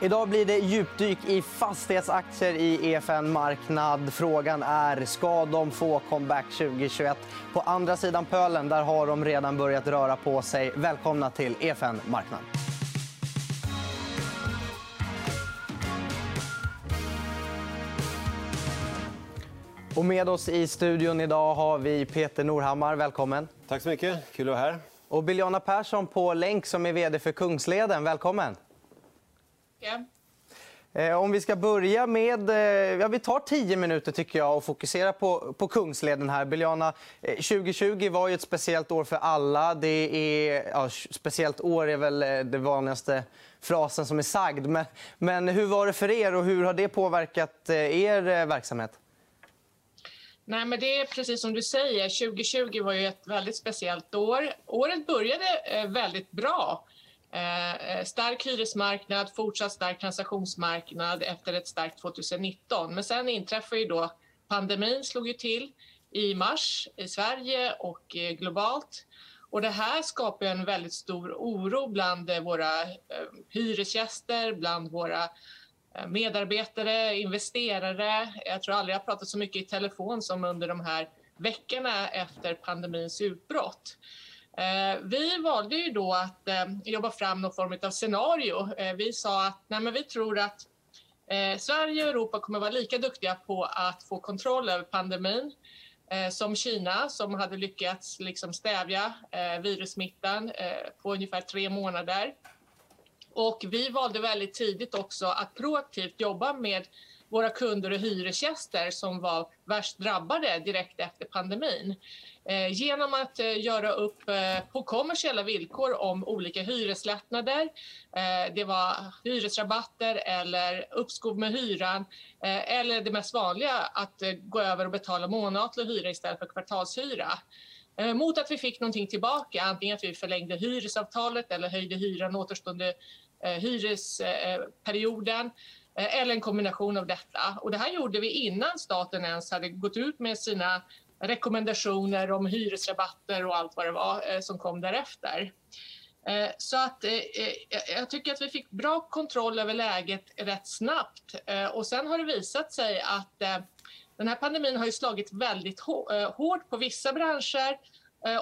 Idag blir det djupdyk i fastighetsaktier i EFN Marknad. Frågan är, ska de få comeback 2021? På andra sidan pölen där har de redan börjat röra på sig. Välkomna till EFN Marknad. Och med oss i studion idag har vi Peter Norhammar. Välkommen. Tack så mycket. Kul att vara här. Och Biljana Persson på länk som är vd för Kungsleden. Välkommen. Eh, om vi ska börja med... Eh, ja, vi tar tio minuter tycker jag och fokuserar på, på Kungsleden. här. Biljana, 2020 eh, var ju ett speciellt år för alla. Det är, ja, speciellt år är väl det vanligaste frasen som är sagd. Men, men hur var det för er och hur har det påverkat er verksamhet? Nej, men det är precis som du säger. 2020 var ju ett väldigt speciellt år. Året började väldigt bra. Eh, eh, stark hyresmarknad, fortsatt stark transaktionsmarknad efter ett starkt 2019. Men sen inträffade ju då pandemin slog ju till i mars i Sverige och eh, globalt. Och det här skapar en väldigt stor oro bland eh, våra eh, hyresgäster, bland våra eh, medarbetare, investerare. Jag tror aldrig jag pratat så mycket i telefon som under de här veckorna efter pandemins utbrott. Eh, vi valde ju då att eh, jobba fram någon form av scenario. Eh, vi sa att nej, men vi tror att Sverige och Europa kommer vara lika duktiga på att få kontroll över pandemin som Kina som hade lyckats liksom stävja virussmittan på ungefär tre månader. Och vi valde väldigt tidigt också att proaktivt jobba med våra kunder och hyresgäster som var värst drabbade direkt efter pandemin. Eh, genom att eh, göra upp eh, på kommersiella villkor om olika hyreslättnader. Eh, det var hyresrabatter eller uppskov med hyran eh, eller det mest vanliga att eh, gå över och betala månatlig hyra istället för kvartalshyra. Mot att vi fick någonting tillbaka, antingen att vi förlängde hyresavtalet eller höjde hyran återstående hyresperioden eller en kombination av detta. Och det här gjorde vi innan staten ens hade gått ut med sina rekommendationer om hyresrabatter och allt vad det var eh, som kom därefter. Eh, så att, eh, jag tycker att vi fick bra kontroll över läget rätt snabbt. Och sen har det visat sig att den här pandemin har ju slagit väldigt hårt på vissa branscher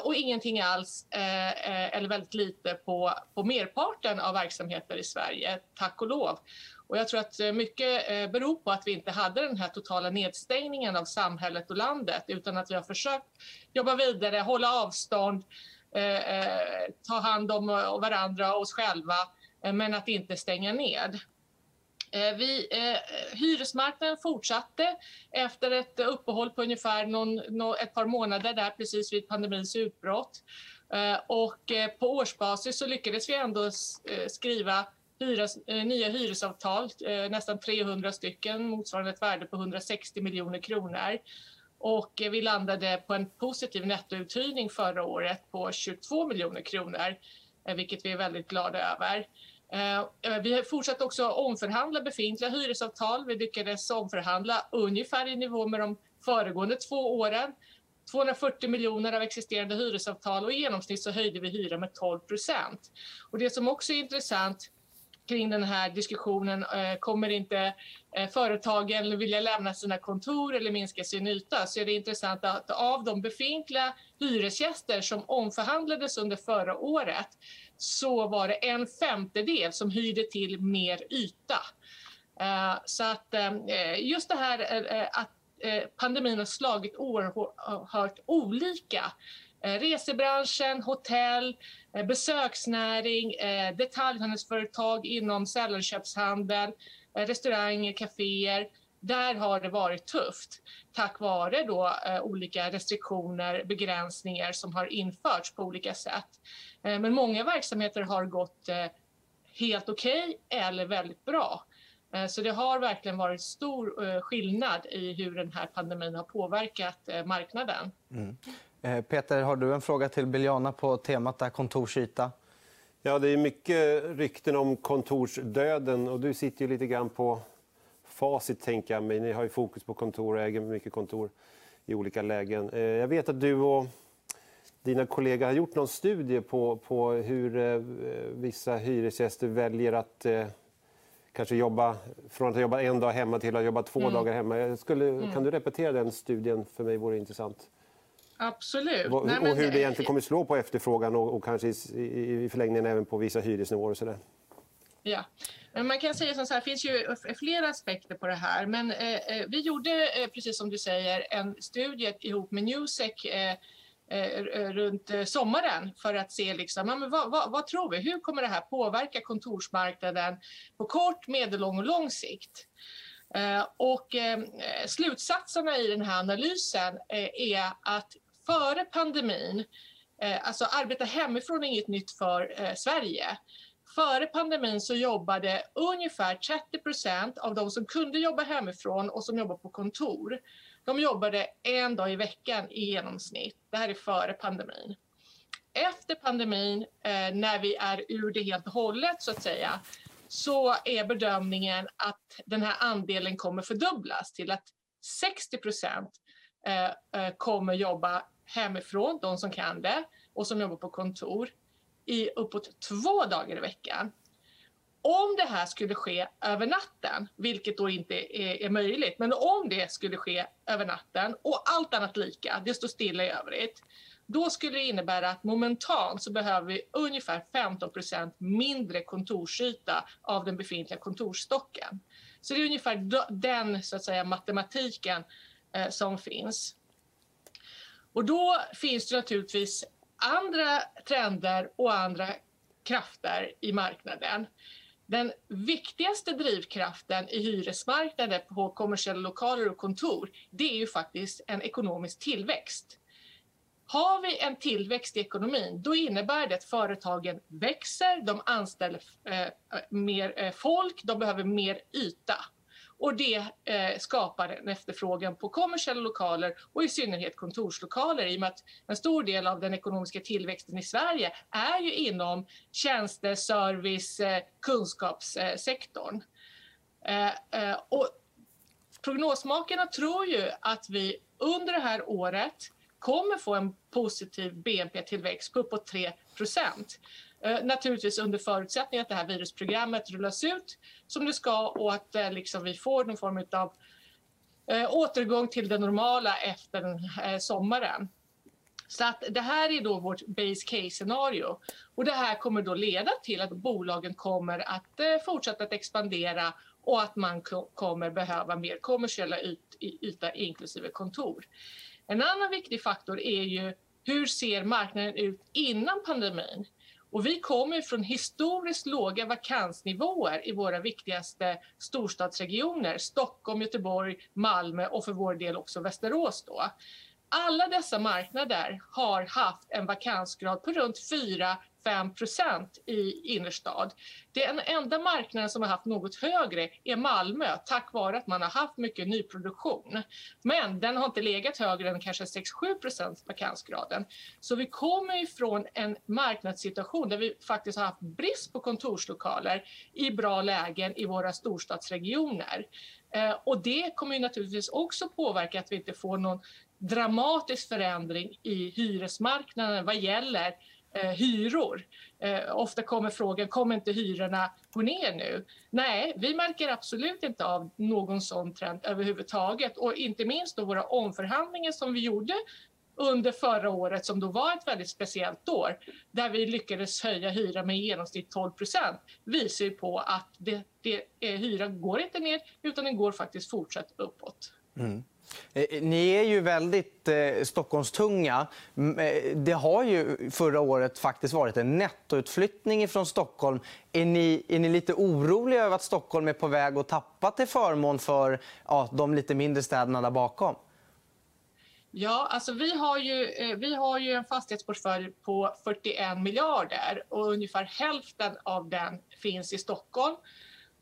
och ingenting alls, eller väldigt lite, på, på merparten av verksamheter i Sverige, tack och lov. Och jag tror att eh, mycket eh, beror på att vi inte hade den här totala nedstängningen av samhället och landet utan att vi har försökt jobba vidare, hålla avstånd, eh, eh ta hand om varandra och oss själva men att inte stänga ned. Vi, eh, hyresmarknaden fortsatte efter ett uppehåll på ungefär någon, någon, ett par månader där precis vid pandemins utbrott. Eh, och eh, på årsbasis så lyckades vi ändå skriva hyres, eh, nya hyresavtal, eh, nästan 300 stycken motsvarande ett värde på 160 miljoner kronor. Och eh, vi landade på en positiv nettouthyrning förra året på 22 miljoner kronor, eh, vilket vi är väldigt glada över. Eh, vi fortsatte också omförhandla befintliga hyresavtal. Vi lyckades omförhandla ungefär i nivå med de föregående två åren. 240 miljoner av existerande hyresavtal och i genomsnitt så höjde vi hyran med 12 procent. Och det som också är intressant kring den här diskussionen. Eh, kommer inte eh, företagen vilja lämna sina kontor eller minska sin yta så är det intressant att av de befintliga hyresgäster som omförhandlades under förra året så var det en femtedel som hyrde till mer yta. Eh, så att just det här att Eh, pandemin har slagit oerhört olika eh, resebranschen, hotell, eh, besöksnäring, detaljhandelsföretag inom sällanköpshandel, restauranger, kaféer. Där har det varit tufft tack vare då, olika restriktioner, begränsningar som har införts på olika sätt. Men många verksamheter har gått helt okej okay eller väldigt bra. Så det har verkligen varit stor skillnad i hur den här pandemin har påverkat marknaden. Mm. Eh, Peter, har du en fråga till Biljana på temat där kontorsyta? Ja, det är mycket rykten om kontorsdöden. och Du sitter ju lite grann på facit. tänker jag. Men ni har ju fokus på kontor och äger mycket kontor i olika lägen. Eh, jag vet att du och dina kollegor har gjort någon studie på, på hur eh, vissa hyresgäster väljer att kanske jobba från att jobba en dag hemma till att jobba två mm. dagar hemma. Jag skulle, mm. Kan du repetera den studien för mig? vore intressant. Absolut. Och, Nej, och hur det egentligen kommer slå på efterfrågan och, och kanske i, i förlängningen även på vissa hyresnivåer och sådär. Ja, men man kan säga som så här, det finns ju flera aspekter på det här. Men eh, eh, vi gjorde, eh, precis som du säger, en studie ihop med Newsec eh Eh, eh, runt eh, sommaren för att se liksom, men vad, vad, vad, tror vi? Hur kommer det här påverka kontorsmarknaden på kort, medellång och lång sikt? och slutsatserna i den här analysen är att före pandemin, alltså arbeta hemifrån är inget nytt för Sverige. Före pandemin så jobbade ungefär 30% av de som kunde jobba hemifrån och som jobbar på kontor. De jobbade en dag i veckan i genomsnitt. Det här är före pandemin. Efter pandemin, eh, när vi är ur det helt och hållet så att säga, så är bedömningen att den här andelen kommer fördubblas till att 60 procent eh, eh, kommer jobba hemifrån, de som kan det, och som jobbar på kontor i uppåt två dagar i veckan. Om det här skulle ske över natten, vilket då inte är, är, möjligt, men om det skulle ske över natten och allt annat lika, det står stilla i övrigt, då skulle det innebära att momentant så behöver vi ungefär 15% mindre kontorsyta av den befintliga kontorsstocken. Så det är ungefär den så att säga, matematiken eh, som finns. Och då finns det naturligtvis andra trender och andra krafter i marknaden. Den viktigaste drivkraften i hyresmarknaden på kommersiella lokaler och kontor, det är ju faktiskt en ekonomisk tillväxt. Har vi en tillväxt i ekonomin, då innebär det att företagen växer, de anställer eh, mer eh, folk, de behöver mer yta. Och det eh, skapar en efterfrågan på kommersiella lokaler och i synnerhet kontorslokaler i och med att en stor del av den ekonomiska tillväxten i Sverige är ju inom tjänster, service, eh, kunskapssektorn. Eh, eh, och prognosmakarna tror ju att vi under det här året kommer få en positiv BNP-tillväxt på uppåt 3 Eh, Eh, naturligtvis under förutsättning att det här virusprogrammet rullas ut som det ska och att eh, liksom, vi får någon form av eh, återgång till det normala efter eh, sommaren. Så att det här är då vårt base case-scenario. Och det här kommer då leda till att bolagen kommer att eh, fortsätta att expandera och att man kommer behöva mer kommersiella yt yta inklusive kontor. En annan viktig faktor är ju hur ser marknaden ut innan pandemin? Och vi kommer från historiskt låga vakansnivåer i våra viktigaste storstadsregioner, Stockholm, Göteborg, Malmö och för vår del också Västerås. Då. Alla dessa marknader har haft en vakansgrad på runt 4 5% i innerstad. Den enda marknaden som har haft något högre är Malmö tack vare att man har haft mycket nyproduktion. Men den har inte legat högre än kanske 6-7% vakansgraden. Så vi kommer ifrån en marknadssituation där vi faktiskt har haft brist på kontorslokaler i bra lägen i våra storstadsregioner. Eh, och det kommer ju naturligtvis också påverka att vi inte får någon dramatisk förändring i hyresmarknaden vad gäller eh, hyror. Eh, ofta kommer frågan, kommer inte hyrorna gå ner nu? Nej, vi märker absolut inte av någon sån trend överhuvudtaget och inte minst då våra omförhandlingar som vi gjorde under förra året som då var ett väldigt speciellt år där vi lyckades höja hyran med i genomsnitt 12% visar ju på att det, det, eh, hyran går inte ner utan den går faktiskt fortsatt uppåt. Mm. Eh, eh, ni är ju väldigt eh, Stockholmstunga. Eh, det har ju förra året faktiskt varit en nettoutflyttning från Stockholm. Är ni, är ni lite oroliga över att Stockholm är på väg att tappa till förmån för ja, de lite mindre städerna där bakom? Ja, alltså vi har ju, vi har ju en fastighetsportfölj på 41 miljarder och ungefär hälften av den finns i Stockholm.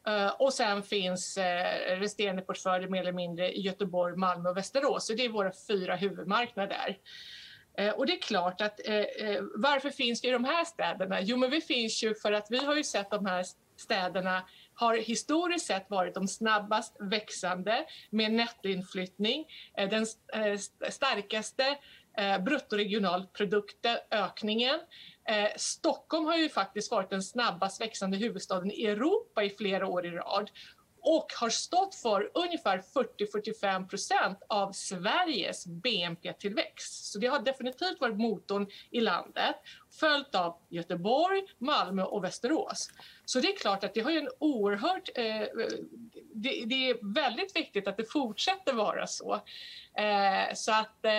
Eh, och sen finns eh, resterande portföljer mer eller mindre i Göteborg, Malmö och Västerås. Så det är våra fyra huvudmarknader. Eh, och det är klart att varför finns vi i de här städerna? Jo, men vi finns ju för att vi har ju sett de här städerna har historiskt sett varit de snabbast växande med nettoinflyttning. Den starkaste eh, bruttoregionalproduktökningen. Eh, Stockholm har ju faktiskt varit den snabbast växande huvudstaden i Europa i flera år i rad och har stått för ungefär 40-45 procent av Sveriges BNP-tillväxt. Så det har definitivt varit motorn i landet, följt av Göteborg, Malmö och Västerås. Så det är klart att det har ju en oerhört... Eh, det, det, är väldigt viktigt att det fortsätter vara så. Eh, så att eh,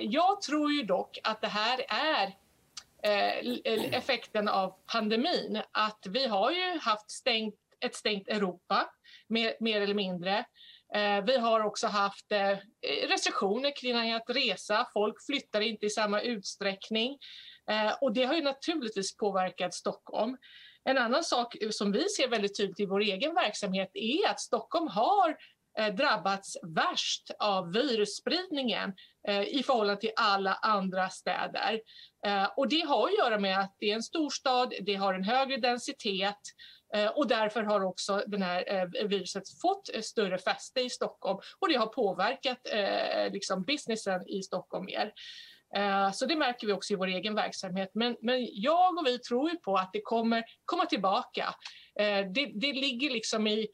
jag tror ju dock att det här är eh, effekten av pandemin. Att vi har ju haft stängt, ett stängt Europa mer, mer eller mindre. Eh, vi har också haft eh, restriktioner kring att resa. Folk flyttar inte i samma utsträckning. Eh, och det har ju naturligtvis påverkat Stockholm. En annan sak som vi ser väldigt tydligt i vår egen verksamhet är att Stockholm har eh, drabbats värst av virusspridningen eh, i förhållande till alla andra städer. Eh, och det har att göra med att det är en storstad, det har en högre densitet Eh, och därför har också det här eh, viruset fått större fäste i Stockholm och det har påverkat eh, liksom businessen i Stockholm mer. Så det märker vi också i vår egen verksamhet. Men, men jag och vi tror ju på att det kommer komma tillbaka. Det, det ligger liksom i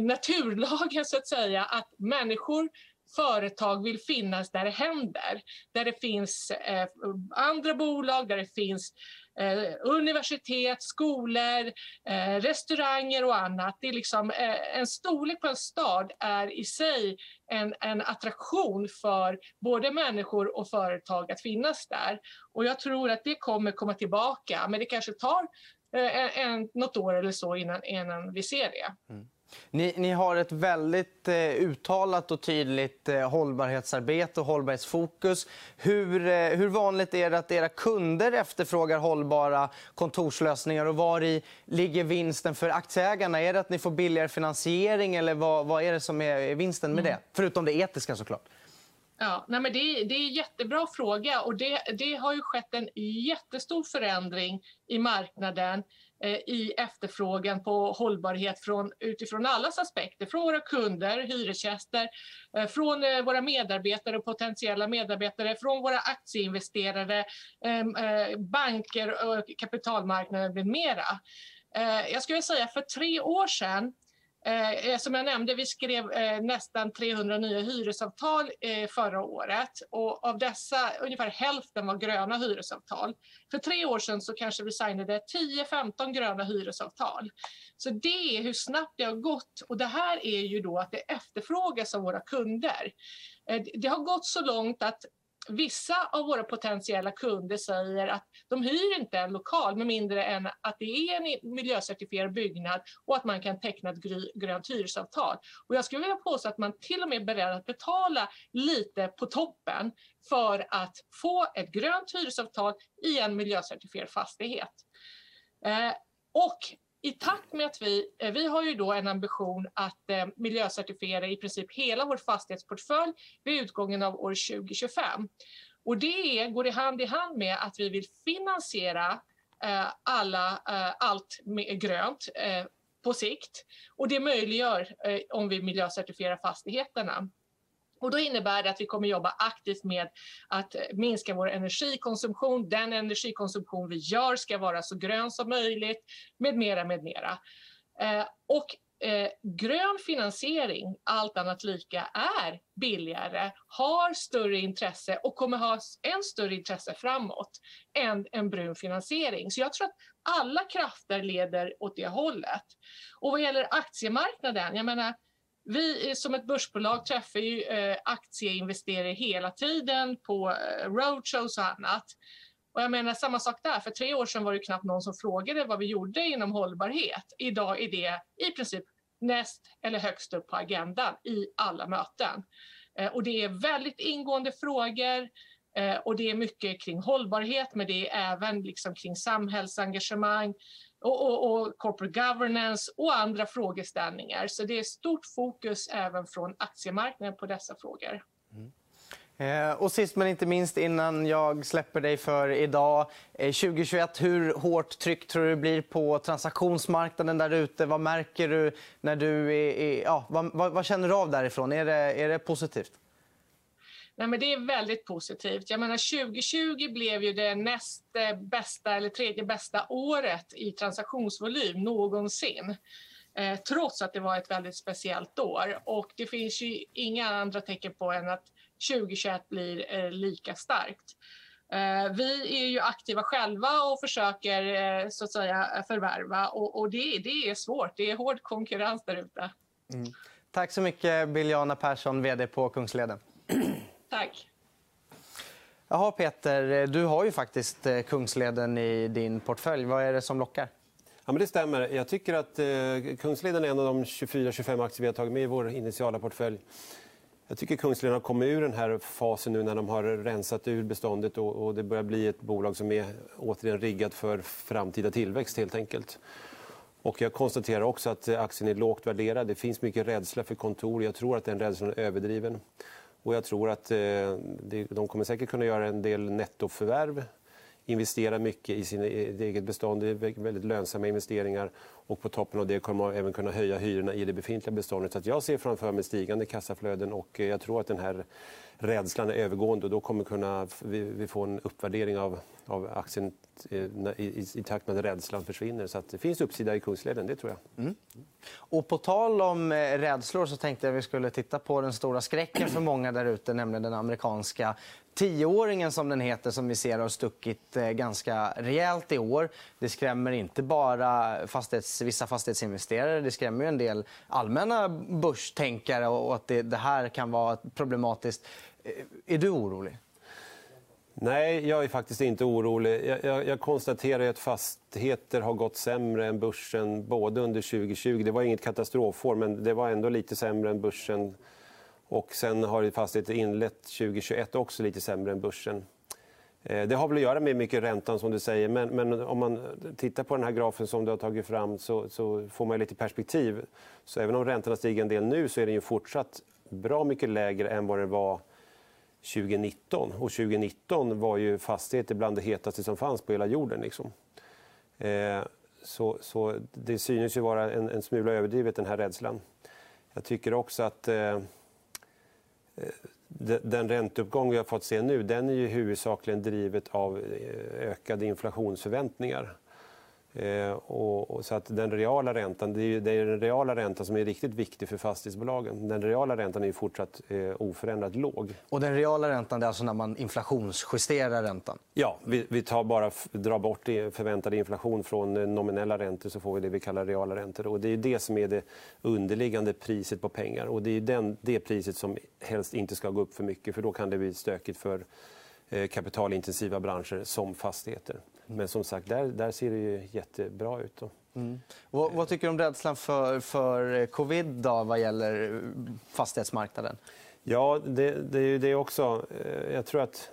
naturlagen så att säga att människor företag vill finnas där det händer. Där det finns andra bolag, där det finns eh, universitet, skolor, eh, restauranger och annat. Det är liksom, eh, en storlek på en stad är i sig en, en attraktion för både människor och företag att finnas där. Och jag tror att det kommer komma tillbaka, men det kanske tar eh, en, något år eller så innan, innan vi ser det. Mm. Ni, ni, har ett väldigt eh, uttalat och tydligt eh, hållbarhetsarbete och hållbarhetsfokus. Hur, eh, hur vanligt är det att era kunder efterfrågar hållbara kontorslösningar och var i ligger vinsten för aktieägarna? Är det att ni får billigare finansiering eller vad, vad är det som är vinsten med mm. det? Förutom det etiska såklart. Ja, nej men det, det är en jättebra fråga och det, det har ju skett en jättestor förändring i marknaden Eh, i efterfrågan på hållbarhet från, utifrån allas aspekter. Från våra kunder, hyresgäster, eh, från eh, våra medarbetare och potentiella medarbetare, från våra aktieinvesterare, ehm, banker och kapitalmarknaden med mera. Jag skulle säga för tre år sedan Eh, eh, som jag nämnde, vi skrev eh, nästan 300 nya hyresavtal eh, förra året och av dessa ungefär hälften var gröna hyresavtal. För tre år sedan så kanske vi signade 10-15 gröna hyresavtal. Så det är hur snabbt det har gått och det här är ju då att det efterfrågas av våra kunder. Eh, det har gått så långt att vissa av våra potentiella kunder säger att de hyr inte en lokal med mindre än att det är en miljöcertifierad byggnad och att man kan teckna ett grönt hyresavtal. Och jag skulle vilja påstå att man till och med är beredd att betala lite på toppen för att få ett grönt hyresavtal i en miljöcertifierad fastighet. Eh, och i takt med att vi, eh, vi har ju då en ambition att eh, miljöcertifiera i princip hela vår fastighetsportfölj vid utgången av år 2025. Och det går i hand i hand med att vi vill finansiera eh, alla, eh, allt med grönt eh, på sikt. Och det möjliggör eh, om vi miljöcertifierar fastigheterna. Och då innebär det att vi kommer jobba aktivt med att eh, minska vår energikonsumtion. Den energikonsumtion vi gör ska vara så grön som möjligt, med mera, med mera. Eh, och eh, grön finansiering, allt annat lika, är billigare, har större intresse och kommer ha än större intresse framåt än en brun finansiering. Så jag tror att alla krafter leder åt det hållet. Och vad gäller aktiemarknaden, jag menar, vi som ett börsbolag träffar ju eh, aktieinvesterare hela tiden på eh, roadshows och annat. Och jag menar samma sak där. För tre år sedan var det knappt någon som frågade vad vi gjorde inom hållbarhet. Idag är det i princip näst eller högst upp på agendan i alla möten. Eh, och det är väldigt ingående frågor och det är mycket kring hållbarhet men det är även liksom kring samhällsengagemang och, och, och, corporate governance och andra frågeställningar. Så det är stort fokus även från aktiemarknaden på dessa frågor. Mm. Eh, och sist men inte minst innan jag släpper dig för idag. Eh, 2021, hur hårt tryck tror du det blir på transaktionsmarknaden där ute? Vad märker du när du är, ja, vad, vad, vad, känner du av därifrån? Är det, är det positivt? Nej, men det är väldigt positivt. Jag menar, 2020 blev ju det näst eh, bästa eller tredje bästa året i transaktionsvolym någonsin. Eh, trots att det var ett väldigt speciellt år. Och det finns ju inga andra tecken på än att 2021 blir eh, lika starkt. Eh, vi är ju aktiva själva och försöker eh, så att säga förvärva och, och det, det, är svårt. Det är hård konkurrens där ute. Mm. Tack så mycket, Biljana Persson, vd på Kungsleden. Tack. Jaha, Peter, du har ju faktiskt eh, Kungsleden i din portfölj. Vad är det som lockar? Ja, men det stämmer. Jag tycker att eh, Kungsleden är en av de 24-25 aktier vi har tagit med i vår initiala portfölj. Jag tycker Kungsleden har kommit ur den här fasen nu när de har rensat ur beståndet och, och det börjar bli ett bolag som är återigen riggat för framtida tillväxt helt enkelt. Och jag konstaterar också att aktien är lågt värderad. Det finns mycket rädsla för kontor. Jag tror att den rädslan är överdriven. Och jag tror att eh, de kommer säkert kunna göra en del nettoförvärv investera mycket i sitt eget bestånd. Det är väldigt lönsamma investeringar. Och på toppen av det kommer man även kunna höja hyrorna i det befintliga beståndet. Så jag ser framför mig stigande kassaflöden och eh, jag tror att den här rädslan är övergående och då kommer kunna, vi, vi få en uppvärdering av, av aktien i, i, i, takt med att rädslan försvinner. Så att det finns uppsida i Kungsleden. det tror jag. Mm. Och på tal om eh, rädslor så tänkte jag att vi skulle titta på den stora skräcken för många där ute, nämligen den amerikanska tioåringen som den heter som vi ser har stuckit eh, ganska rejält i år. Det skrämmer inte bara fastighets, vissa fastighetsinvesterare, det skrämmer en del allmänna börstänkare och att det, det här kan vara problematiskt. Är du orolig? Nej, jag är faktiskt inte orolig. Jag, jag, jag, konstaterar att fastigheter har gått sämre än börsen både under 2020. Det var inget katastrofår, men det var ändå lite sämre än börsen. Och sen har fastigheter inlett 2021 också lite sämre än börsen. Eh, det har väl att göra med mycket räntan som du säger, men, men, om man tittar på den här grafen som du har tagit fram så, så, får man lite perspektiv. Så även om räntorna stiger en del nu så är den ju fortsatt bra mycket lägre än vad den var 2019. Och 2019 var ju fastigheter bland det hetaste som fanns på hela jorden. Liksom. Eh, så, så, det synes ju vara en, en smula överdrivet, den här rädslan. Jag tycker också att eh, eh den ränteuppgång vi har fått se nu den är ju huvudsakligen drivet av eh, ökade inflationsförväntningar. Eh, och, och, så att den reala räntan, det är, det är, den reala räntan som är riktigt viktig för fastighetsbolagen. Den reala räntan är fortsatt eh, oförändrat låg. Och den reala räntan är alltså när man inflationsjusterar räntan? Ja, vi, vi tar bara, drar bort förväntad inflation från eh, nominella räntor så får vi det vi kallar reala räntor. Och det är det som är det underliggande priset på pengar. Och det är den, det priset som helst inte ska gå upp för mycket för då kan det bli stökigt för eh, kapitalintensiva branscher som fastigheter. Men som sagt, där, där ser det ju jättebra ut. Mm. Vad, vad, tycker du om rädslan för, för covid då, vad gäller fastighetsmarknaden? Ja, det, det är ju det också. Eh, jag tror att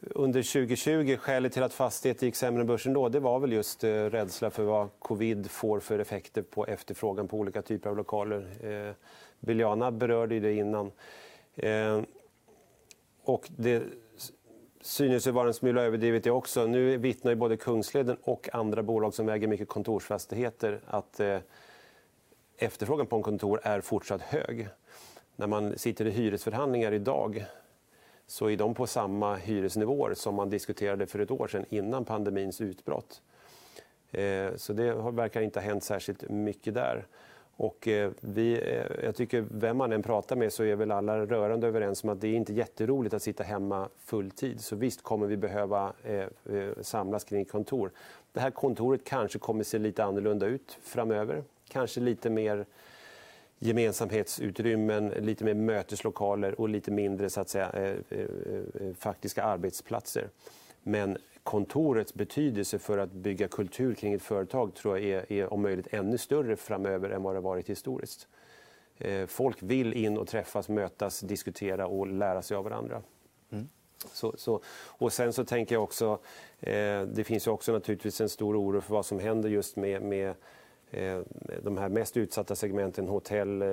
under 2020, skälet till att fastigheter gick sämre än börsen då, det var väl just eh, rädsla för vad covid får för effekter på efterfrågan på olika typer av lokaler. Eh, Biljana berörde det innan. Eh, och det synes ju vara en smula överdrivet det också. Nu vittnar ju både Kungsleden och andra bolag som äger mycket kontorsfastigheter att eh, efterfrågan på en kontor är fortsatt hög. När man sitter i hyresförhandlingar idag så är de på samma hyresnivåer som man diskuterade för ett år sedan innan pandemins utbrott. Eh, så det verkar inte ha hänt särskilt mycket där. Och eh, vi, eh, jag tycker vem man än pratar med så är väl alla rörande överens om att det är inte jätteroligt att sitta hemma fulltid. Så visst kommer vi behöva eh, eh, samlas kring kontor. Det här kontoret kanske kommer se lite annorlunda ut framöver. Kanske lite mer gemensamhetsutrymmen, lite mer möteslokaler och lite mindre så att säga, faktiska arbetsplatser. Men kontorets betydelse för att bygga kultur kring ett företag tror jag är, är om möjligt ännu större framöver än vad det varit historiskt. Eh, folk vill in och träffas, mötas, diskutera och lära sig av varandra. Mm. Så, så, och sen så tänker jag också, eh, det finns ju också naturligtvis en stor oro för vad som händer just med, med eh, de här mest utsatta segmenten, hotell, eh,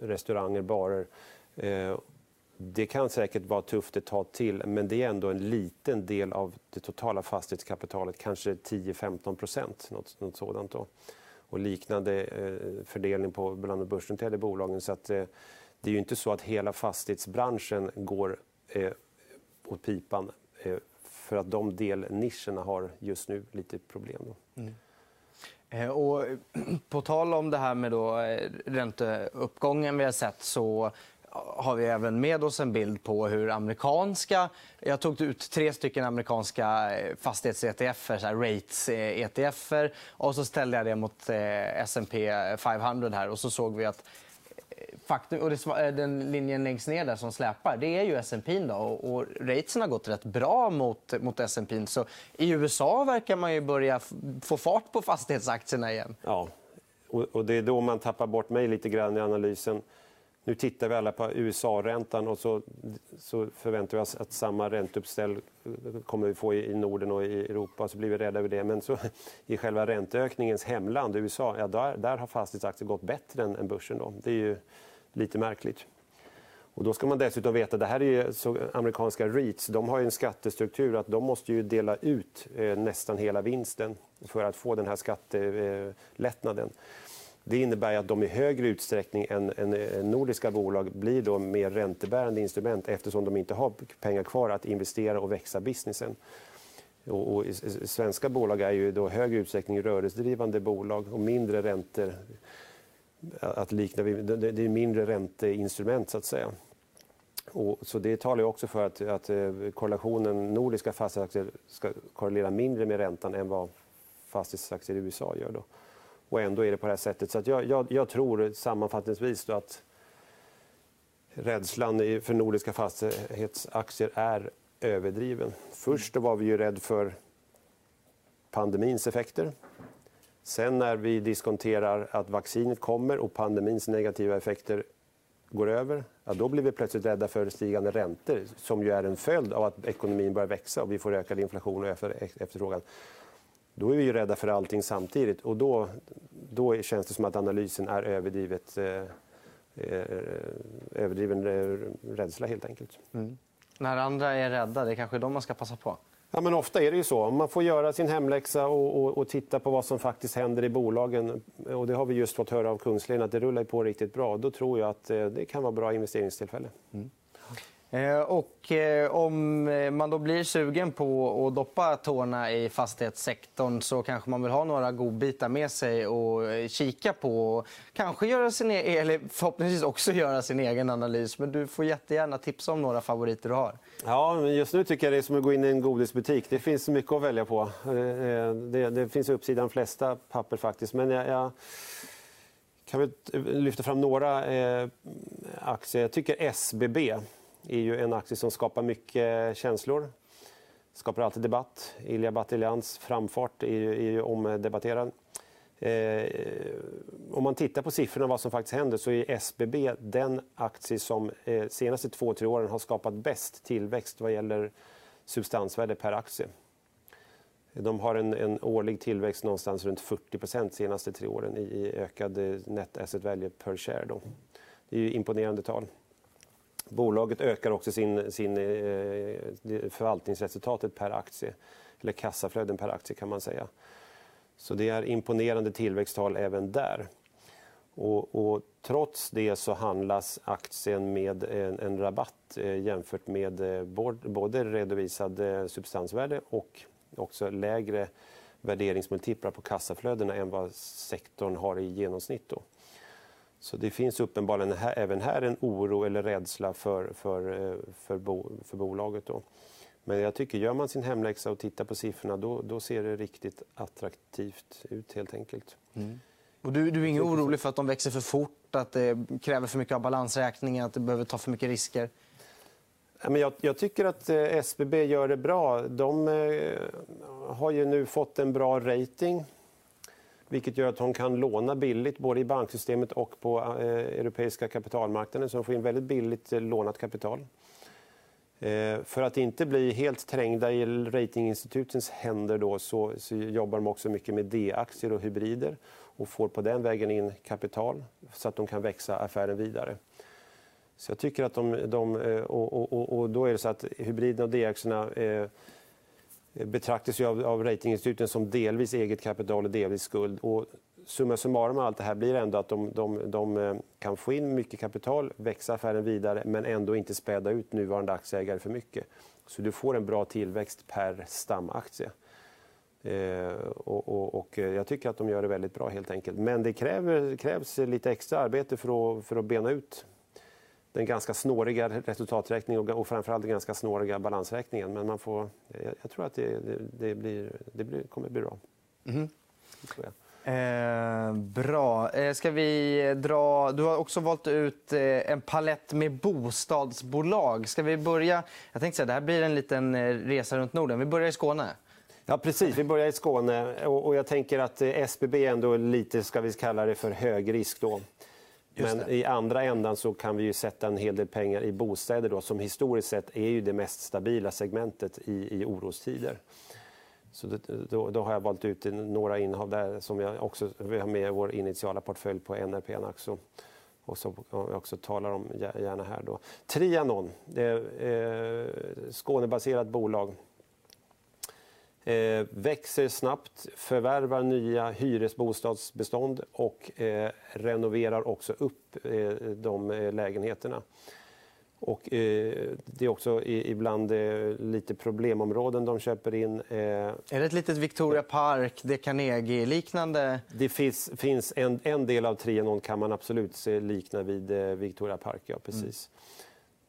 restauranger, barer. Det kan säkert vara tufft ett tag till, men det är ändå en liten del av det totala fastighetskapitalet, kanske 10-15 procent. Något, något sådant. Då. Och liknande eh, fördelning på bland de börsnoterade bolagen. Så att, eh, det är ju inte så att hela fastighetsbranschen går eh, åt pipan eh, för att de delnischerna har just nu lite problem. Mm. Eh, och eh, på tal om det här med då eh, ränteuppgången vi har sett så har vi även med oss en bild på hur amerikanska... Jag tog ut tre stycken amerikanska eh, fastighets-ETFer, rates-ETFer. Och så ställde jag det mot eh, S&P 500 här och så såg vi att eh, faktum, och det, den linjen längst ner där som släpar, det är ju S&P då, och, och ratesen har gått rätt bra mot, mot S&P. Så i USA verkar man ju börja få fart på fastighetsaktierna igen. Ja, och det är då man tappar bort mig lite grann i analysen. Nu tittar vi alla på USA-räntan och så, så förväntar vi oss att samma ränteuppställ kommer vi få i Norden och i Europa. så blir vi rädda över det. Men så, i själva ränteökningens hemland, USA, ja, där, där har fastighetsaktier gått bättre än, än börsen. Då. Det är ju lite märkligt. Och då ska man dessutom veta att det här är så amerikanska REITs. De har en skattestruktur att de måste ju dela ut eh, nästan hela vinsten för att få den här skattelättnaden. Det innebär att de i högre utsträckning än, än nordiska bolag blir då mer räntebärande instrument eftersom de inte har pengar kvar att investera och växa businessen. Och, och svenska bolag är ju då högre utsträckning rörelsedrivande bolag och mindre räntor. Att likna, det är mindre ränteinstrument så att säga. Och, så det talar också för att, att eh, korrelationen nordiska fastighetsaktier ska korrelera mindre med räntan än vad fastighetsaktier i USA gör. Då. Och ändå är det på det här sättet. Så jag, jag, jag, tror sammanfattningsvis att rädslan för nordiska fastighetsaktier är överdriven. Först var vi ju rädda för pandemins effekter. Sen när vi diskonterar att vaccinet kommer och pandemins negativa effekter går över, ja, då blir vi plötsligt rädda för stigande räntor som ju är en följd av att ekonomin börjar växa och vi får ökad inflation och efterfrågan. Då är vi ju rädda för allting samtidigt och då, då känns det som att analysen är överdrivet, eh, eh överdriven rädsla helt enkelt. Mm. När andra är rädda, det är kanske de man ska passa på? Ja, men ofta är det ju så. Man får göra sin hemläxa och, och, och, titta på vad som faktiskt händer i bolagen. Och det har vi just fått höra av Kungsleden, att det rullar på riktigt bra. Då tror jag att eh, det kan vara bra investeringstillfälle. Mm. Eh, och eh, om eh, man då blir sugen på att doppa tårna i fastighetssektorn så kanske man vill ha några godbitar med sig och kika på. Kanske göra sin e eller förhoppningsvis också göra sin egen analys. Men du får jättegärna tipsa om några favoriter du har. Ja, men just nu tycker jag det är som att gå in i en godisbutik. Det finns mycket att välja på. Det, det finns uppsidan de flesta papper faktiskt. Men jag, jag kan vi lyfta fram några aktier. Jag tycker SBB är ju en aktie som skapar mycket känslor. Skapar alltid debatt. Ilja Battilians framfart är ju, är ju omdebatterad. Eh, om man tittar på siffrorna vad som faktiskt händer så är SBB den aktie som eh, senaste två, tre åren har skapat bäst tillväxt vad gäller substansvärde per aktie. De har en, en årlig tillväxt någonstans runt 40 de senaste tre åren i ökad eh, net asset value per share. Då. Det är ju imponerande tal. Bolaget ökar också sin, sin eh, förvaltningsresultatet per aktie, eller kassaflöden per aktie kan man säga. Så det är imponerande tillväxttal även där. Och, och, trots det så handlas aktien med en, en rabatt eh, jämfört med eh, både redovisad eh, substansvärde och också lägre värderingsmultiplar på kassaflödena än vad sektorn har i genomsnitt. Då. Så det finns uppenbarligen här, även här en oro eller rädsla för, för, eh, för, bo, för bolaget. Då. Men jag tycker, gör man sin hemläxa och tittar på siffrorna då, då ser det riktigt attraktivt ut helt enkelt. Mm. Och du, du är inte orolig för att de växer för fort, att det kräver för mycket av balansräkningen, att det behöver ta för mycket risker? Jag, jag tycker att eh, SBB gör det bra. De eh, har ju nu fått en bra rating vilket gör att de kan låna billigt både i banksystemet och på eh, europeiska kapitalmarknaden. Så de får in väldigt billigt eh, lånat kapital. Eh, för att inte bli helt trängda i ratinginstitutens händer då, så, så jobbar de också mycket med D-aktier och hybrider och får på den vägen in kapital så att de kan växa affären vidare. Så jag tycker att de... de eh, och, och, och, då är det så att hybriderna och D-aktierna eh, Eh, betraktas ju av, av ratinginstituten som delvis eget kapital och delvis skuld. Och summa summarum allt det här blir ändå att de, de, de, eh, kan få in mycket kapital, växa affären vidare men ändå inte späda ut nuvarande aktieägare för mycket. Så du får en bra tillväxt per stamaktie. Eh, och, och, och, eh, jag tycker att de gör det väldigt bra helt enkelt. Men det kräver, krävs lite extra arbete för att, för att bena ut den ganska snåriga resultaträkningen och, och framförallt den ganska snåriga balansräkningen. Men man får, jag, jag tror att det, det, det, blir, det blir, kommer bli bra. Mm. Eh, bra. Eh, ska vi dra... Du har också valt ut eh, en palett med bostadsbolag. Ska vi börja... Jag tänkte säga, det här blir en liten eh, resa runt Norden. Vi börjar i Skåne. Ja, precis. Vi börjar i Skåne. Och, jag tänker att eh, SBB är ändå lite, ska vi kalla det för hög risk. Men i andra ändan så kan vi ju sätta en hel del pengar i bostäder då, som historiskt sett är ju det mest stabila segmentet i, i orostider. Så det, då, då, har jag valt ut några innehav där som jag också vill ha med i vår initiala portfölj på NRP Naxo och som jag också talar om gärna här. Då. Trianon, det är eh, Skånebaserat bolag. Eh, växer snabbt, förvärvar nya hyresbostadsbestånd och eh, renoverar också upp eh, de eh, lägenheterna. Och, det är också ibland lite problemområden de köper in. Är det ett litet Victoria Park, det Carnegie-liknande? Det finns, finns en, en, del av Trianon kan man absolut se likna vid Victoria Park. Ja, precis. Mm.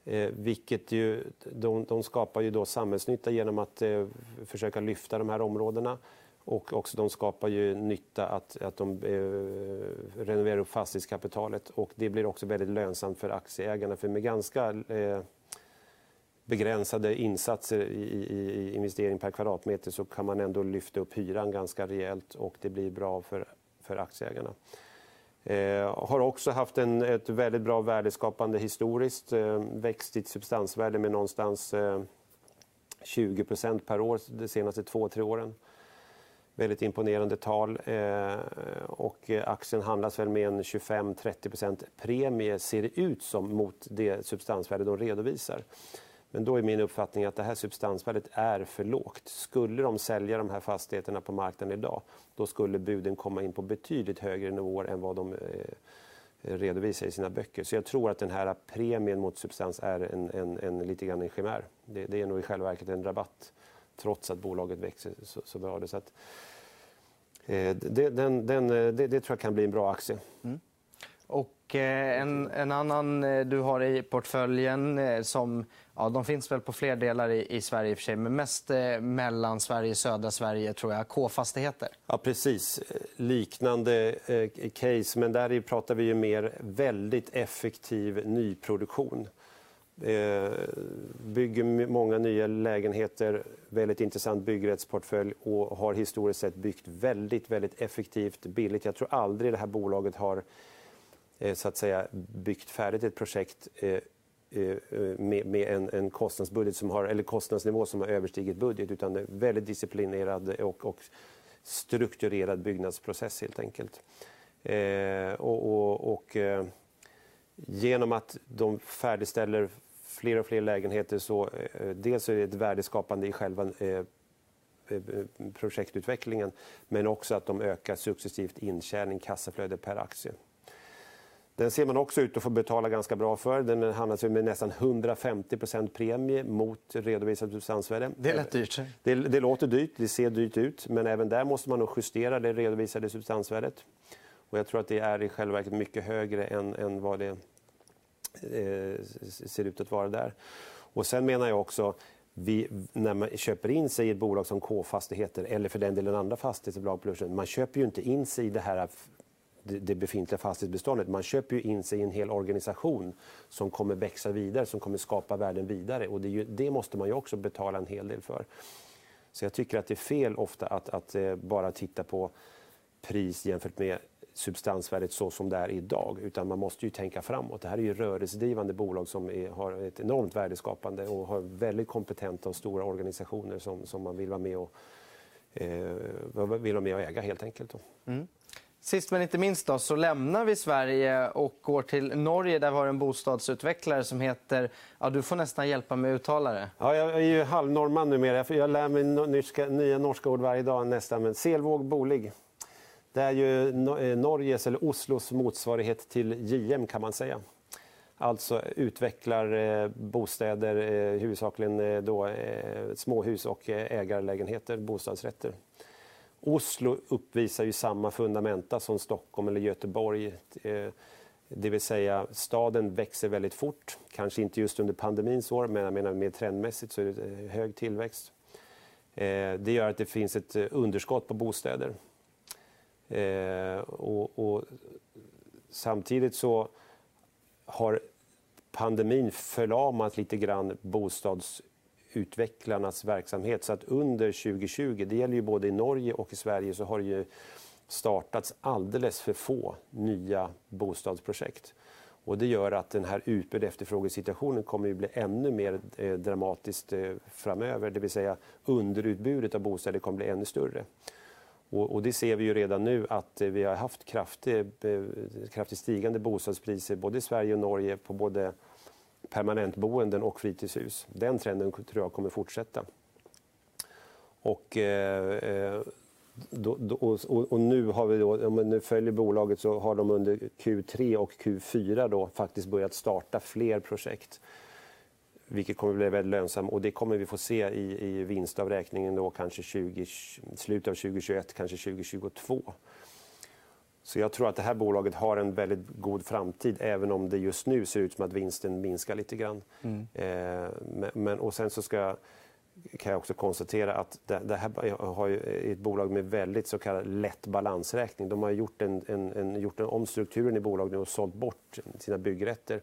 Eh, vilket ju, de, de, skapar ju då samhällsnytta genom att eh, försöka lyfta de här områdena. Och också de skapar ju nytta att, att de eh, renoverar upp fastighetskapitalet och det blir också väldigt lönsamt för aktieägarna för med ganska eh, begränsade insatser i, i, i, investering per kvadratmeter så kan man ändå lyfta upp hyran ganska rejält och det blir bra för, för aktieägarna. Eh, har också haft en, ett väldigt bra värdeskapande historiskt. Eh, växt sitt substansvärde med någonstans eh, 20% per år de senaste två, tre åren. Väldigt imponerande tal. Eh, och eh, aktien handlas väl med en 25-30% premie, ser det ut som, mot det substansvärde de redovisar. Men då är min uppfattning att det här substansvärdet är för lågt. Skulle de sälja de här fastigheterna på marknaden idag, då skulle buden komma in på betydligt högre nivåer än vad de eh, redovisar i sina böcker. Så jag tror att den här premien mot substans är en, en, en lite grann en chimär. Det, det är nog i själva verket en rabatt trots att bolaget växer så, så bra. Så att, eh, det, den, den, eh, det, det, tror jag kan bli en bra aktie. Mm. Och Eh, en, en, annan eh, du har i portföljen eh, som ja, de finns väl på fler delar i, i Sverige i och för sig, men mest eh, mellan Sverige och södra Sverige tror jag, K-fastigheter. Ja, precis. Liknande eh, case, men där pratar vi ju mer väldigt effektiv nyproduktion. Eh, bygger många nya lägenheter, väldigt intressant byggrättsportfölj och har historiskt sett byggt väldigt, väldigt effektivt, billigt. Jag tror aldrig det här bolaget har Eh, så att säga, byggt färdigt ett projekt eh, eh, med, med en, en, kostnadsbudget som har, eller kostnadsnivå som har överstigit budget utan en väldigt disciplinerad och, och strukturerad byggnadsprocess helt enkelt. Eh, och, och, och eh, genom att de färdigställer fler och fler lägenheter så eh, dels är det ett värdeskapande i själva eh, projektutvecklingen men också att de ökar successivt intjäning, kassaflöde per aktie. Den ser man också ut att få betala ganska bra för. Den handlas med nästan 150% premie mot redovisat substansvärde. Det lät dyrt. Det, det, låter dyrt, det ser dyrt ut, men även där måste man nog justera det redovisade substansvärdet. Och jag tror att det är i själva verket mycket högre än, än vad det Eh, ser ut att vara där. Och sen menar jag också vi, när man köper in sig i ett bolag som K-fastigheter eller för den delen andra fastighetsbolag på man köper ju inte in sig i det här det befintliga fastighetsbeståndet. Man köper ju in sig i en hel organisation som kommer växa vidare, som kommer skapa värden vidare. Och det, ju, det måste man ju också betala en hel del för. Så jag tycker att det är fel ofta att, att eh, bara titta på pris jämfört med substansvärdet så som det är idag. Utan man måste ju tänka framåt. Det här är ju rörelsedrivande bolag som är, har ett enormt värdeskapande och har väldigt kompetenta och stora organisationer som, som man vill vara med och, eh, vill vara med och äga helt enkelt. Mm. Sist men inte minst då, så lämnar vi Sverige och går till Norge där vi har en bostadsutvecklare som heter... Ja, du får nästan hjälpa mig att uttala det. Ja, jag är ju halvnorrman numera. Jag lär mig norska, nya norska ord varje dag nästan. Men Selvåg Bolig. Det är ju eh, Norges, eller Oslos, motsvarighet till JM kan man säga. Alltså utvecklar eh, bostäder, eh, huvudsakligen då, småhus och ägarlägenheter, bostadsrätter. Oslo uppvisar ju samma fundamenta som Stockholm eller Göteborg. Eh, det vill säga, staden växer väldigt fort. Kanske inte just under pandemins år, men jag menar mer trendmässigt så är det eh, hög tillväxt. Eh, det gör att det finns ett underskott på bostäder. Och, och, samtidigt så har pandemin förlamat lite grann utvecklarnas verksamhet. Så att under 2020, det gäller ju både i Norge och i Sverige, så har det ju startats alldeles för få nya bostadsprojekt. Och det gör att den här utbud efterfrågesituationen kommer att bli ännu mer eh, dramatiskt eh, framöver. Det vill säga underutbudet av bostäder kommer att bli ännu större. Och, det ser vi ju redan nu att eh, vi har haft kraftigt, kraftigt stigande bostadspriser både i Sverige och Norge på både permanentboenden och fritidshus. Den trenden tror jag kommer fortsätta. Och, eh, eh då, då, och, och, nu har vi då, om man nu följer bolaget så har de under Q3 och Q4 då faktiskt börjat starta fler projekt vilket kommer att bli väldigt lönsamt. Och det kommer vi få se i, i vinstavräkningen då kanske 20, slutet av 2021, kanske 2022. Så jag tror att det här bolaget har en väldigt god framtid även om det just nu ser ut som att vinsten minskar lite grann. Mm. Eh, men, och sen så ska, kan jag också konstatera att det, det här har ett bolag med väldigt så kallad lätt balansräkning. De har gjort en, en, en, gjort en omstrukturen i bolaget och sålt bort sina byggrätter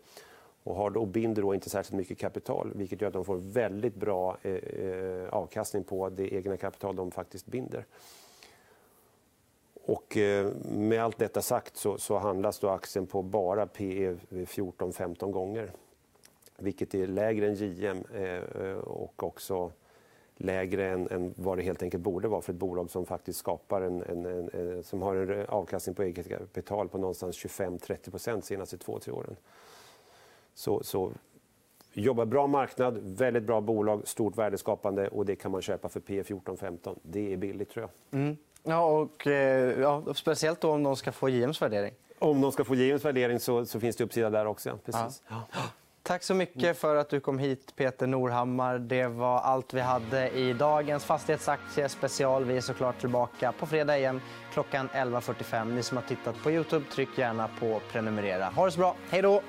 och, har då, och binder då inte särskilt mycket kapital vilket gör att de får väldigt bra eh, eh, avkastning på det egna kapital de faktiskt binder. Och eh, med allt detta sagt så, så handlas då aktien på bara PE 14-15 gånger. Vilket är lägre än JM eh, eh, och också lägre än, än, vad det helt enkelt borde vara för ett bolag som faktiskt skapar en, en, en som har en avkastning på eget kapital på någonstans 25-30 de senaste två, tre åren. Så, så jobbar bra marknad, väldigt bra bolag, stort värdeskapande och det kan man köpa för P 14-15. Det är billigt tror jag. Mm. Ja, och, eh, ja, speciellt om de ska få JMs värdering. Om de ska få JMs värdering så, så finns det uppsida där också. Precis. Ja. Tack så mycket för att du kom hit, Peter Norhammar. Det var allt vi hade i dagens fastighetsaktiespecial. Vi är såklart tillbaka på fredag igen klockan 11.45. Ni som har tittat på Youtube, tryck gärna på prenumerera. Ha det så bra. Hej då!